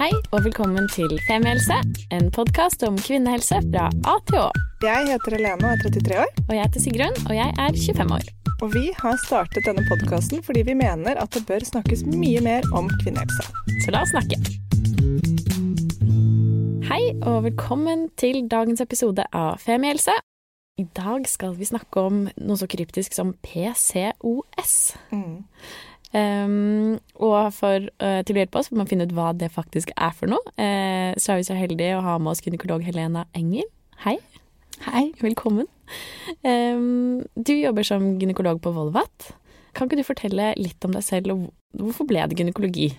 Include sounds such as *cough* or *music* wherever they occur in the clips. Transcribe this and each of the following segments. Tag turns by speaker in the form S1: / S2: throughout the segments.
S1: Hei og velkommen til Femihelse, en podkast om kvinnehelse fra A til Å.
S2: Jeg heter Helene og er 33 år.
S1: Og jeg heter Sigrun, og jeg er 25 år.
S2: Og vi har startet denne podkasten fordi vi mener at det bør snakkes mye mer om kvinnehelse.
S1: Så la oss snakke. Hei og velkommen til dagens episode av Femihelse. I dag skal vi snakke om noe så kryptisk som PCOS.
S2: Mm.
S1: Um, og for, uh, til å hjelpe oss får man finne ut hva det faktisk er for noe. Uh, så er vi så heldige å ha med oss gynekolog Helena Enger. Hei.
S3: Hei.
S1: Velkommen. Um, du jobber som gynekolog på Volvat. Kan ikke du fortelle litt om deg selv, og hvorfor ble det gynekologi?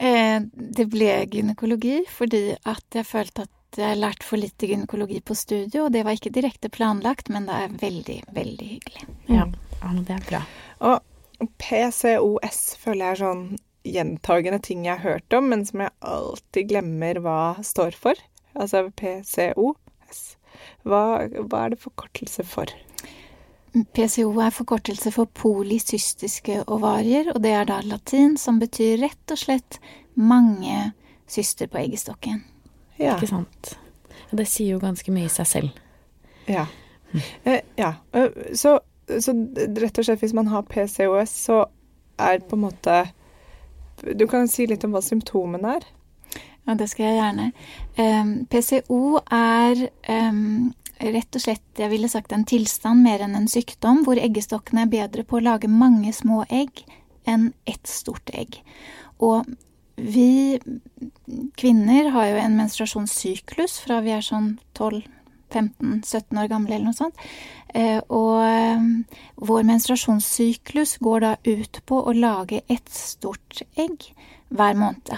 S3: Eh, det ble gynekologi fordi at jeg følte at jeg har lært for lite gynekologi på studio, og det var ikke direkte planlagt, men det er veldig, veldig hyggelig.
S1: Ja, ja det er bra.
S2: Og PCOS føler jeg er sånn gjentagende ting jeg har hørt om, men som jeg alltid glemmer hva står for. Altså PCOS. Hva, hva er det forkortelse for?
S3: PCO er forkortelse for polycystiske ovarier, og det er da latin, som betyr rett og slett mange syster på eggestokken.
S2: Ja.
S1: Ikke sant. Og det sier jo ganske mye i seg selv.
S2: Ja. Eh, ja. Eh, så, så rett og slett hvis man har PCOS, så er på en måte Du kan si litt om hva symptomene er?
S3: Ja, det skal jeg gjerne. Um, PCO er um, rett og slett, jeg ville sagt en tilstand mer enn en sykdom, hvor eggestokkene er bedre på å lage mange små egg enn ett stort egg. Og vi kvinner har jo en menstruasjonssyklus fra vi er sånn 12-15-17 år gamle eller noe sånt. Eh, og eh, vår menstruasjonssyklus går da ut på å lage et stort egg hver måned.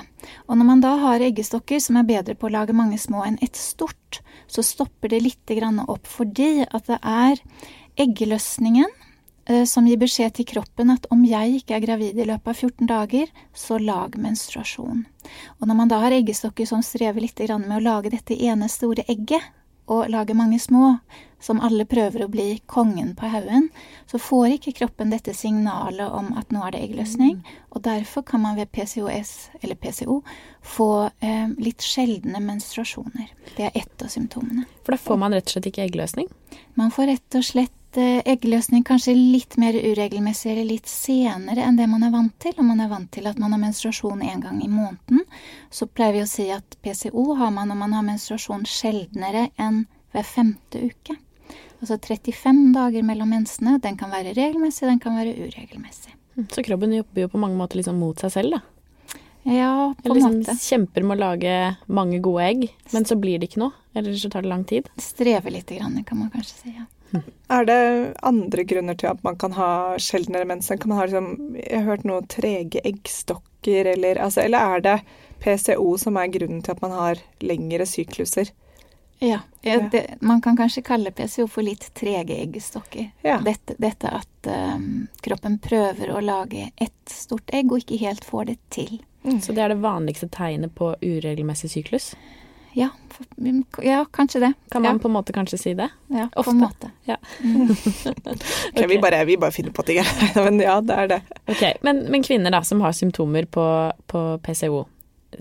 S3: Og når man da har eggestokker som er bedre på å lage mange små enn ett stort, så stopper det litt opp fordi at det er eggeløsningen eh, som gir beskjed til kroppen at om jeg ikke er gravid i løpet av 14 dager, så lag menstruasjon. Og når man da har eggestokker som strever litt med å lage dette ene store egget, og lager mange små, som alle prøver å bli kongen på haugen, så får ikke kroppen dette signalet om at nå er det eggløsning, og derfor kan man ved PCOS, eller PCO, få eh, litt sjeldne menstruasjoner. Det er ett av symptomene.
S1: For da får man rett og slett ikke eggløsning?
S3: Man får rett og slett eh, eggløsning kanskje litt mer uregelmessig eller litt senere enn det man er vant til. Om man er vant til at man har menstruasjon én gang i måneden, så pleier vi å si at PCO har man når man har menstruasjon sjeldnere enn hver femte uke. Altså 35 dager mellom mensene. Den kan være regelmessig, den kan være uregelmessig.
S1: Så kroppen jobber jo på mange måter liksom mot seg selv, da?
S3: Ja, på en
S1: liksom
S3: måte.
S1: kjemper med å lage mange gode egg, men så blir det ikke noe. Eller så tar det lang tid.
S3: Strever lite grann, kan man kanskje si. ja. *laughs*
S2: Er det andre grunner til at man kan ha sjeldnere mens? Kan man ha liksom, jeg har hørt noe trege eggstokker, eller, altså, eller er det PCO som er grunnen til at man har lengre sykluser?
S3: Ja, det, Man kan kanskje kalle PCO for litt trege eggstokker.
S2: Ja.
S3: Dette, dette at um, kroppen prøver å lage ett stort egg og ikke helt får det til.
S1: Så det er det vanligste tegnet på uregelmessig syklus.
S3: Ja, for, ja kanskje det.
S1: Kan man
S3: ja,
S1: på en måte kanskje si det?
S3: ja, på en måte.
S1: Ja. *laughs*
S2: Ok, vi, bare, vi bare finner på ting. *laughs* Men ja, det er det.
S1: Okay. Men, men kvinner da, som har symptomer på, på PCO.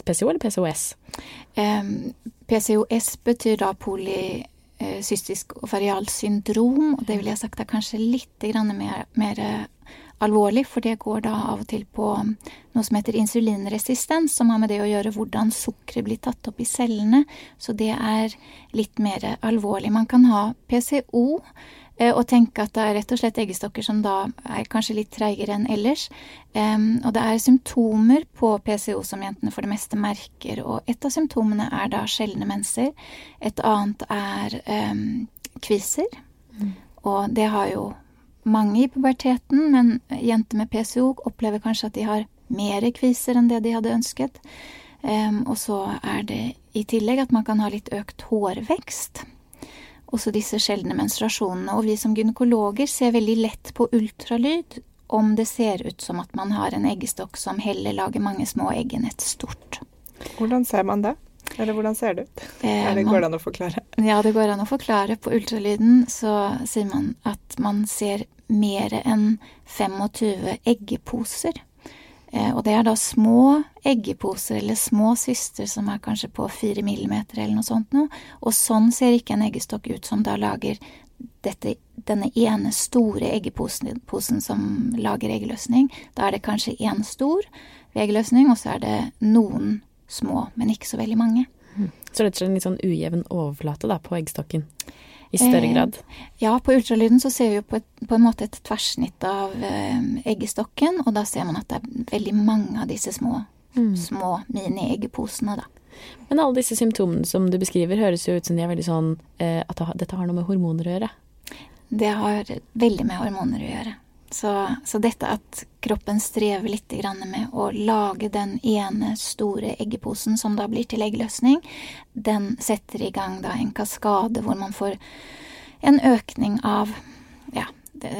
S1: PCO eller PCOS?
S3: Um, PCOS betyr da polycystisk ovarialt syndrom, og det vil jeg sagt er kanskje litt grann mer, mer alvorlig, for det går da av og til på noe som heter insulinresistens, som har med det å gjøre hvordan sukkeret blir tatt opp i cellene, så det er litt mer alvorlig. Man kan ha PCO eh, og tenke at det er rett og slett eggestokker som da er kanskje litt treigere enn ellers. Og det er symptomer på PCO som jentene for det meste merker, og et av symptomene er da sjeldne menser. Et annet er kviser, og det har jo mange i puberteten, men jenter med PCO opplever kanskje at de har mer kviser enn det de hadde ønsket. Um, og så er det i tillegg at man kan ha litt økt hårvekst også disse sjeldne menstruasjonene. Og vi som gynekologer ser veldig lett på ultralyd om det ser ut som at man har en eggestokk som heller lager mange små egg enn et stort.
S2: Hvordan ser man det? Eller hvordan ser det ut?
S3: Eh,
S2: Er det,
S3: man-
S2: går det an å forklare?
S3: Ja, det går an å forklare. På ultralyden så sier man at man ser mer enn 25 eggeposer. Eh, og det er da små eggeposer eller små syster som er kanskje på fire millimeter eller noe sånt noe. Og sånn ser ikke en eggestokk ut som da lager dette, denne ene store eggeposen posen som lager eggløsning. Da er det kanskje én stor eggløsning, og så er det noen små, men ikke så veldig mange.
S1: Så rett og slett en litt sånn ujevn overflate da, på eggstokken? I større
S3: Eh,
S1: grad?
S3: Ja, på ultralyden så ser vi jo på, et, på en måte et tverrsnitt av eh, eggestokken, og da ser man at det er veldig mange av disse små,
S1: Mm.
S3: små mini-eggeposene, da.
S1: Men alle disse symptomene som du beskriver, høres jo ut som de er veldig sånn eh, at dette har noe med hormoner å gjøre.
S3: Det har veldig med hormoner å gjøre. Så, så dette at kroppen strever litt med å lage den ene store eggeposen som da blir til eggløsning, den setter i gang da en kaskade hvor man får en økning av ja,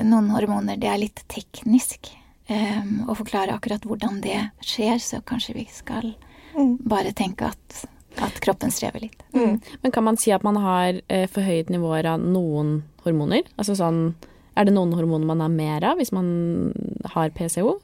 S3: noen hormoner. Det er litt teknisk um, å forklare akkurat hvordan det skjer, så kanskje vi skal
S2: Mm.
S3: bare tenke at, at kroppen strever litt.
S2: Mm.
S1: Men kan man si at man har eh, forhøyet nivåer av noen hormoner? Altså sånn Er det noen hormoner man har mer av hvis man har PCO?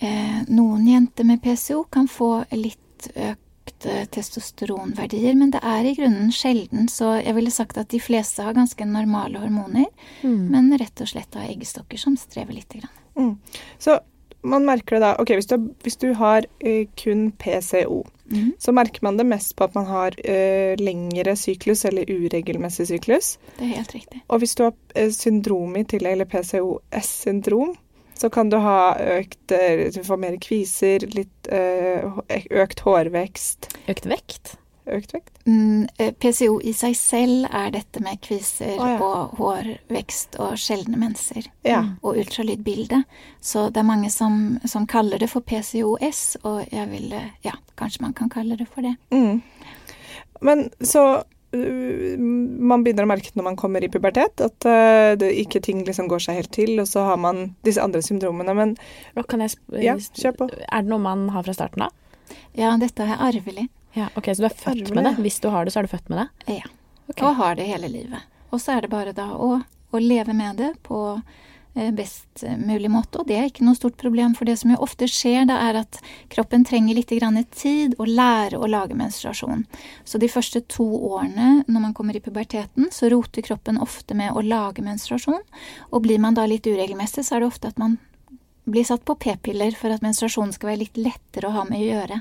S3: Eh, noen jenter med PCO kan få litt økte testosteronverdier, men det er i grunnen sjelden, så jeg ville sagt at de fleste har ganske normale hormoner,
S1: Mm.
S3: men rett og slett har eggstokker som strever litt. Grann.
S2: Mm. Så man merker det da Ok, hvis du, hvis du har eh, kun PCO,
S3: Mhm.
S2: så merker man det mest på at man har ø, lengre syklus eller uregelmessig syklus.
S3: Det er helt riktig.
S2: Og hvis du har eh, syndrom i tillegg, eller PCOS-syndrom, så kan du ha økt eh, Du får mer kviser, litt ø, økt hårvekst.
S1: Økt vekt?
S2: Økt vekt?
S3: Mm, eh, PCO i seg selv er dette med kviser
S2: oh, ja.
S3: og hårvekst og sjeldne menser.
S2: Ja.
S3: Og ultralydbilde. Så det er mange som, som kaller det for PCOS, og jeg ville Ja, kanskje man kan kalle det for det.
S2: Mm. Men så uh, man begynner å merke når man kommer i pubertet, at uh, det ikke ting liksom går seg helt til, og så har man disse andre syndromene. Men
S1: Kan jeg sp
S2: Ja, kjør på.
S1: Er det noe man har fra starten av?
S3: Ja, dette er arvelig.
S1: Ja, ok, Så du er født med det? Hvis du har det, så er du født med det?
S3: Ja.
S1: Okay.
S3: Og har det hele livet. Og så er det bare da å, å leve med det på eh, best mulig måte. Og det er ikke noe stort problem, for det som jo ofte skjer, da er at kroppen trenger litt grann tid å lære å lage menstruasjon. Så de første to årene når man kommer i puberteten, så roter kroppen ofte med å lage menstruasjon. Og blir man da litt uregelmessig, så er det ofte at man blir satt på p-piller for at menstruasjonen skal være litt lettere å ha med å gjøre.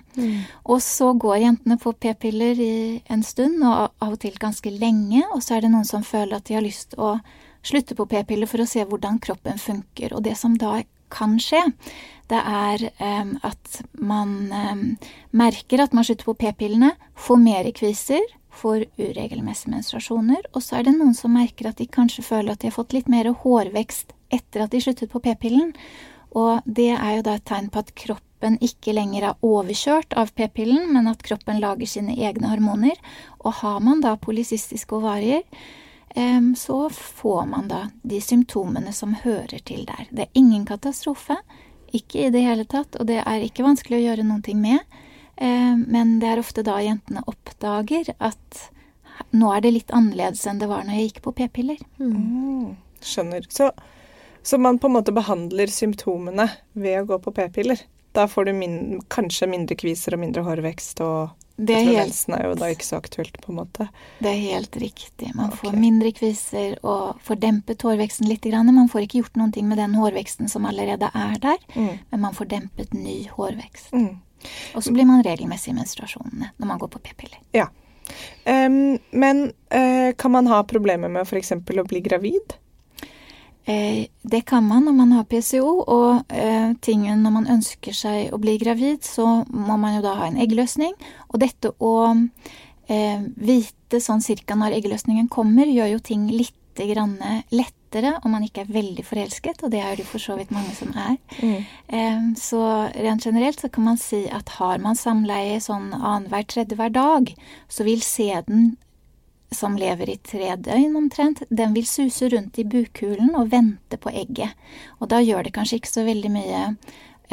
S3: Og så går jentene på p-piller i en stund, og av og til ganske lenge, og så er det noen som føler at de har lyst å slutte på p-piller for å se hvordan kroppen funker. Og det som da kan skje, det er em, at man em, merker at man slutter på p-pillene, får mer kviser, får uregelmessige menstruasjoner, og så er det noen som merker at de kanskje føler at de har fått litt mer hårvekst etter at de sluttet på p-pillen. Og det er jo da et tegn på at kroppen ikke lenger er overkjørt av p-pillen, men at kroppen lager sine egne hormoner. Og har man da polycystiske ovarier, så får man da de symptomene som hører til der. Det er ingen katastrofe, ikke i det hele tatt, og det er ikke vanskelig å gjøre noen ting med. Men det er ofte da jentene oppdager at nå er det litt annerledes enn det var når jeg gikk på p-piller.
S2: Mm, skjønner. Så, så man på en måte behandler symptomene ved å gå på p-piller. Da får du min, kanskje mindre kviser og mindre hårvekst, og
S3: Det er
S2: mensen er jo da ikke så aktuelt, på en måte.
S3: Det er helt riktig. Man
S2: okay.
S3: får mindre kviser og får dempet hårveksten litt. Man får ikke gjort ting med den hårveksten som allerede er der,
S2: Mm.
S3: men man får dempet ny hårvekst.
S2: Mm.
S3: Og så blir man regelmessig i menstruasjonene når man går på p-piller.
S2: Ja. Um, men uh, kan man ha problemer med f.eks. å bli gravid?
S3: Eh, det kan man når man har PCO, og eh, tingen når man ønsker seg å bli gravid, så må man jo da ha en eggløsning. Og dette å eh, vite sånn cirka når eggløsningen kommer, gjør jo ting litt grann lettere om man ikke er veldig forelsket, og det er det for så vidt mange som er. Eh, Så rent generelt så kan man si at har man samleie sånn annenhver tredje hver dag, så vil sæden som lever i tre døgn omtrent, den vil suse rundt i bukhulen og vente på egget. Og da gjør det kanskje ikke så veldig mye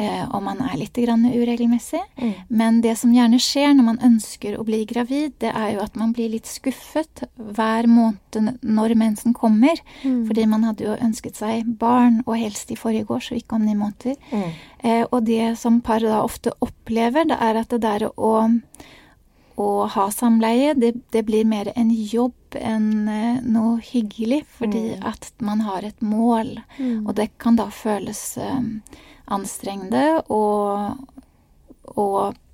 S3: eh, om man er litt grann uregelmessig.
S2: Mm.
S3: Men det som gjerne skjer når man ønsker å bli gravid, det er jo at man blir litt skuffet hver måned når mensen kommer.
S1: Mm.
S3: Fordi man hadde jo ønsket seg barn, og helst i forrige år, så ikke om ni måneder.
S2: Mm.
S3: Eh, og det som par da ofte opplever, det er at det der å, å ha samleie, det, det blir mer en jobb enn eh, noe hyggelig. Fordi
S2: Mm.
S3: at man har et mål.
S1: Mm.
S3: Og det kan da føles eh, anstrengende å,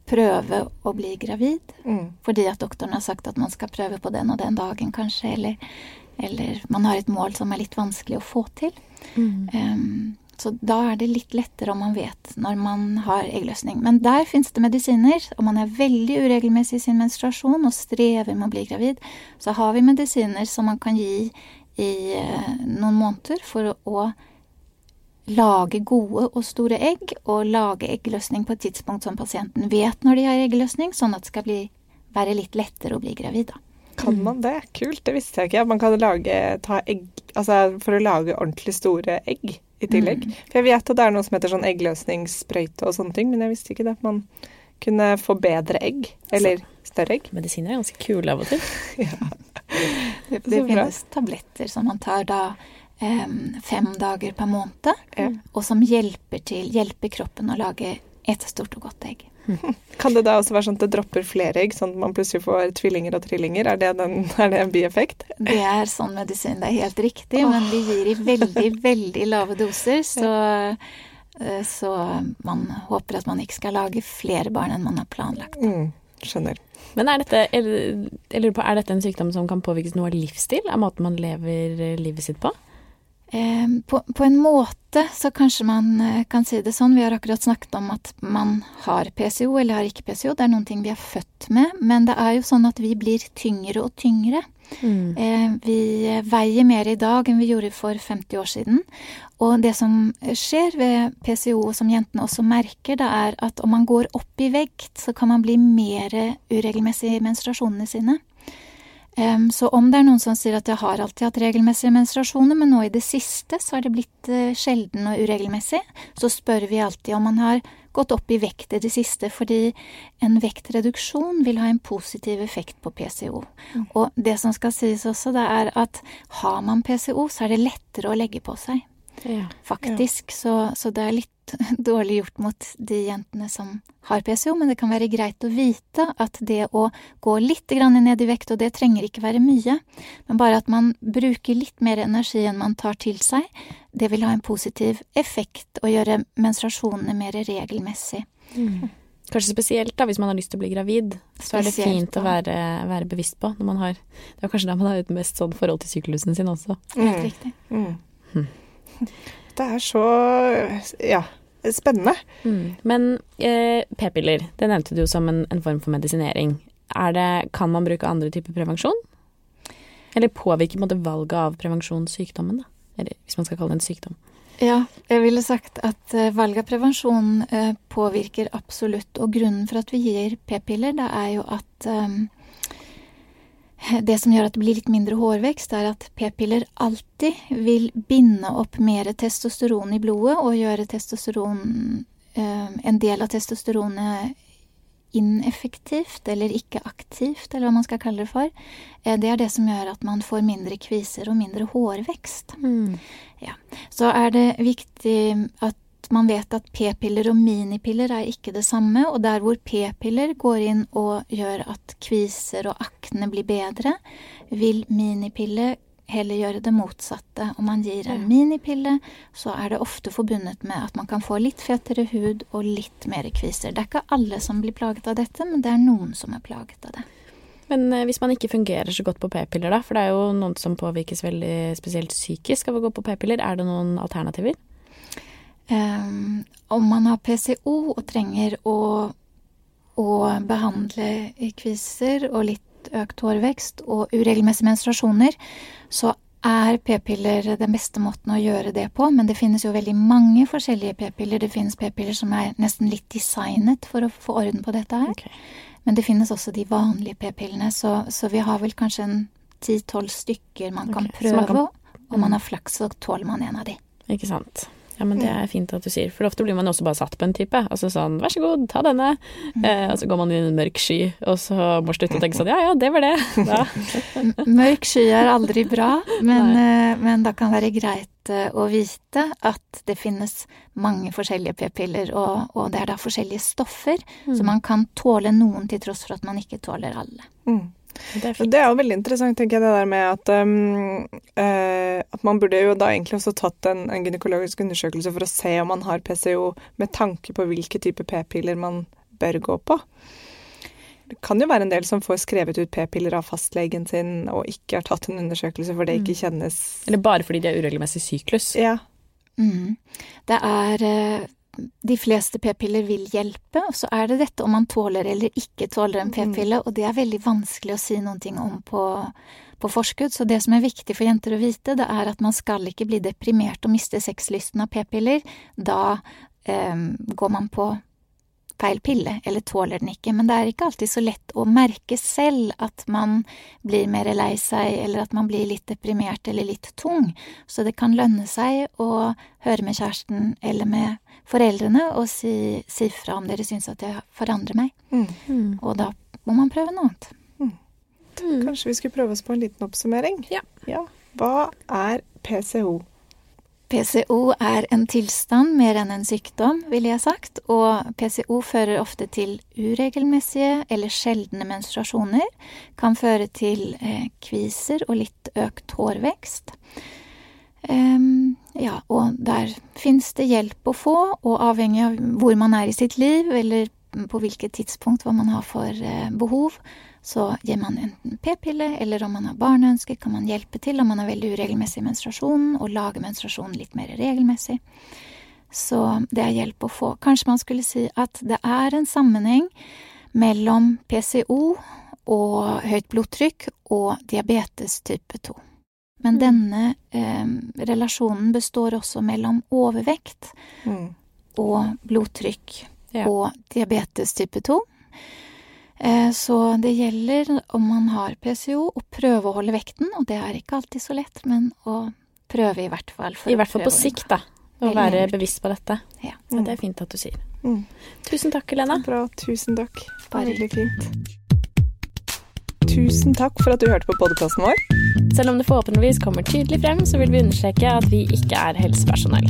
S3: prøve å bli gravid.
S2: Mm.
S3: Fordi at doktoren har sagt at man skal prøve på den og den dagen, kanskje. Eller, eller man har et mål som er litt vanskelig å få til.
S1: Mm.
S3: Så da er det litt lettere om man vet når man har eggløsning. Men der fins det medisiner. Om man er veldig uregelmessig i sin menstruasjon og strever med å bli gravid, så har vi medisiner som man kan gi i eh, noen måneder for å, lage gode og store egg, og lage eggløsning på et tidspunkt som pasienten vet når de har eggløsning, sånn at det skal bli, være litt lettere å bli gravid. da.
S2: Kan man det? Kult, det visste jeg ikke. At man kan lage, ta egg Altså for å lage ordentlig store egg i tillegg.
S3: Mm.
S2: For jeg vet at det er noe som heter sånn eggløsningssprøyte og sånne ting, men jeg visste ikke det at man kunne få bedre egg. Eller større egg.
S1: Medisiner er ganske kule av og til. *laughs*
S3: Det,
S2: Så
S3: det finnes tabletter som man tar da em, fem dager per måned,
S2: Ja.
S3: og som hjelper, til, hjelper kroppen å lage et stort og godt egg. *laughs*
S2: Kan det da også være sånn at det dropper flere egg, sånn at man plutselig får tvillinger og trillinger? Er det, den, *laughs* er det en bieffekt?
S3: Det er sånn medisin, det er helt riktig, men vi gir i veldig, *laughs* veldig lave doser, så, eh, så man håper at man ikke skal lage flere barn enn man har planlagt.
S2: Mm, skjønner.
S1: Men er dette, jeg lurer på- er dette en sykdom som kan påvirkes noe av livsstil? Av måten man lever eh, livet sitt på?
S3: Eh, På, på en måte så kanskje man eh, kan si det sånn. Vi har akkurat snakket om at man har PCO eller har ikke PCO. Det er noen ting vi er født med. Men det er jo sånn at vi blir tyngre og tyngre.
S1: Mm.
S3: Eh, Vi veier mer i dag enn vi gjorde for 50 år siden. Og det som skjer ved PCO, som jentene også merker, det er at om man går opp i vekt, så kan man bli mer uregelmessig i menstruasjonene sine. Så om det er noen som sier at jeg har alltid hatt regelmessige menstruasjoner, men nå i det siste så har det blitt eh, sjelden og uregelmessig, så spør vi alltid om man har gått opp i vekt i det siste, fordi en vektreduksjon vil ha en positiv effekt på PCO. Og det som skal sies også, det er at har man PCO, så er det lettere å legge på seg
S1: Ja.
S3: faktisk. Så, så det er litt *laughs* dårlig gjort mot de jentene som har PCO, men det kan være greit å vite at det å gå litt grann ned i vekt, og det trenger ikke være mye, men bare at man bruker litt mer energi enn man tar til seg, det vil ha en positiv effekt og gjøre menstruasjonene mer regelmessig.
S1: Mm. Kanskje spesielt da, hvis man har lyst til å bli gravid. Så er det
S3: Spesielt
S1: fint å være, være bevisst på. Når man har, det er kanskje da man har et mest sånn forhold til syklusen sin også.
S3: Helt
S2: Mm.
S3: riktig.
S2: Mm. *laughs* Det er så ja, spennende.
S1: Mm. Men eh, p-piller, det nevnte du som en, en form for medisinering. Er det, kan man bruke andre typer prevensjon? Eller påvirker på måte valget av prevensjon sykdommen, da? Eller hvis man skal kalle det en sykdom.
S3: Ja, jeg ville sagt at valget valg av prevensjon eh, påvirker absolutt. Og grunnen for at vi gir p-piller, det er jo at eh, det som gjør at det blir litt mindre hårvekst, er at p-piller alltid vil binde opp mer testosteron i blodet og gjøre testosteron eh, en del av testosteronet ineffektivt eller ikke aktivt, eller hva man skal kalle det for. Eh, det er det som gjør at man får mindre kviser og mindre hårvekst. Så er det viktig at man vet at p-piller og minipiller er ikke det samme, og der hvor p-piller går inn og gjør at kviser og akne blir bedre, vil minipille heller gjøre det motsatte. Om man gir en minipille, så er det ofte forbundet med at man kan få litt fetere hud og litt mer kviser. Det er ikke alle som blir plaget av dette, men det er noen som er plaget av det.
S1: Men eh, hvis man ikke fungerer så godt på p-piller, da, for det er jo noen som påvirkes veldig spesielt psykisk av å gå på p-piller, er det noen alternativer?
S3: Ehm, om man har PCO og trenger å, å behandle kviser og litt økt hårvekst og uregelmessige menstruasjoner, så er p-piller den beste måten å gjøre det på. Men det finnes jo veldig mange forskjellige p-piller. Det finnes p-piller som er nesten litt designet for å få orden på dette her.
S1: Okay.
S3: Men det finnes også de vanlige p-pillene, så, så vi har vel kanskje en ti-tolv stykker man kan
S1: Ok, så man
S3: prøve.
S1: kan-
S3: Om man har flaks, så tåler man en av de.
S1: Ikke sant. Ja, men det er fint at du sier, for ofte blir man også bare satt på en type. Altså sånn, vær så god, ta denne. Eh, og så går man inn i en mørk sky, og så må slutte å tenke sånn, ja ja, det var det. *laughs* Ja.
S3: Mørk sky er aldri bra, men, eh, men det kan være greit eh, å vite at det finnes mange forskjellige p-piller, og, og, det er da forskjellige stoffer, mm. så man kan tåle noen til tross for at man ikke tåler alle.
S2: Mm. Det er, det er, jo veldig interessant, tenker jeg, det der med at, um, uh, at man burde jo da egentlig også tatt en, en, gynekologisk undersøkelse for å se om man har PCO, med tanke på hvilke type p-piller man bør gå på. Det kan jo være en del som får skrevet ut p-piller av fastlegen sin og ikke har tatt en undersøkelse for det ikke mm. kjennes
S1: Eller bare fordi de har uregelmessig syklus.
S2: Ja.
S3: Mm. Det er uh, de fleste p-piller vil hjelpe, og så er det dette om man tåler eller ikke tåler en p-pille, og det er veldig vanskelig å si noen ting om på, på, forskudd. Så det som er viktig for jenter å vite, det er at man skal ikke bli deprimert og miste sexlysten av p-piller. Da eh, går man på feil pille, eller tåler den ikke. Men det er ikke alltid så lett å merke selv at man blir mer lei seg, eller at man blir litt deprimert eller litt tung. Så det kan lønne seg å høre med kjæresten eller med foreldrene og si, si fra om dere syns at jeg forandrer meg. Mm. mm. Og da må man prøve noe annet. Mm.
S2: Kanskje vi skulle prøve oss på en liten oppsummering?
S1: Ja.
S2: ja. Hva er PCO?
S3: PCO er en tilstand mer enn en sykdom, ville jeg sagt, og PCO fører ofte til uregelmessige eller sjeldne menstruasjoner, kan føre til eh, kviser og litt økt hårvekst. Um, ja, og der fins det hjelp å få, og avhengig av hvor man er i sitt liv, eller på hvilket tidspunkt hva man har for eh, behov, så gir man enten p-pille, eller om man har barneønske, kan man hjelpe til om man har veldig uregelmessig menstruasjon, og lage menstruasjonen litt mer regelmessig. Så det er hjelp å få. Kanskje man skulle si at det er en sammenheng mellom PCO og høyt blodtrykk og diabetes type 2. Men mm. denne eh, relasjonen består også mellom overvekt mm. og blodtrykk ja. og diabetes type 2. Eh, så det gjelder, om man har PCO, å prøve å holde vekten, og det er ikke alltid så lett, men å prøve i hvert fall.
S1: I hvert fall på sikt, da. Å være bevisst på dette. Ja. Mm. det er fint at du sier. Mm. Tusen takk, Helena.
S2: Bra. Tusen takk. Bare veldig fint. Tusen takk for at du hørte på podkasten vår.
S1: Selv om det forhåpentligvis kommer tydelig frem, så vil vi understreke at vi ikke er helsepersonell.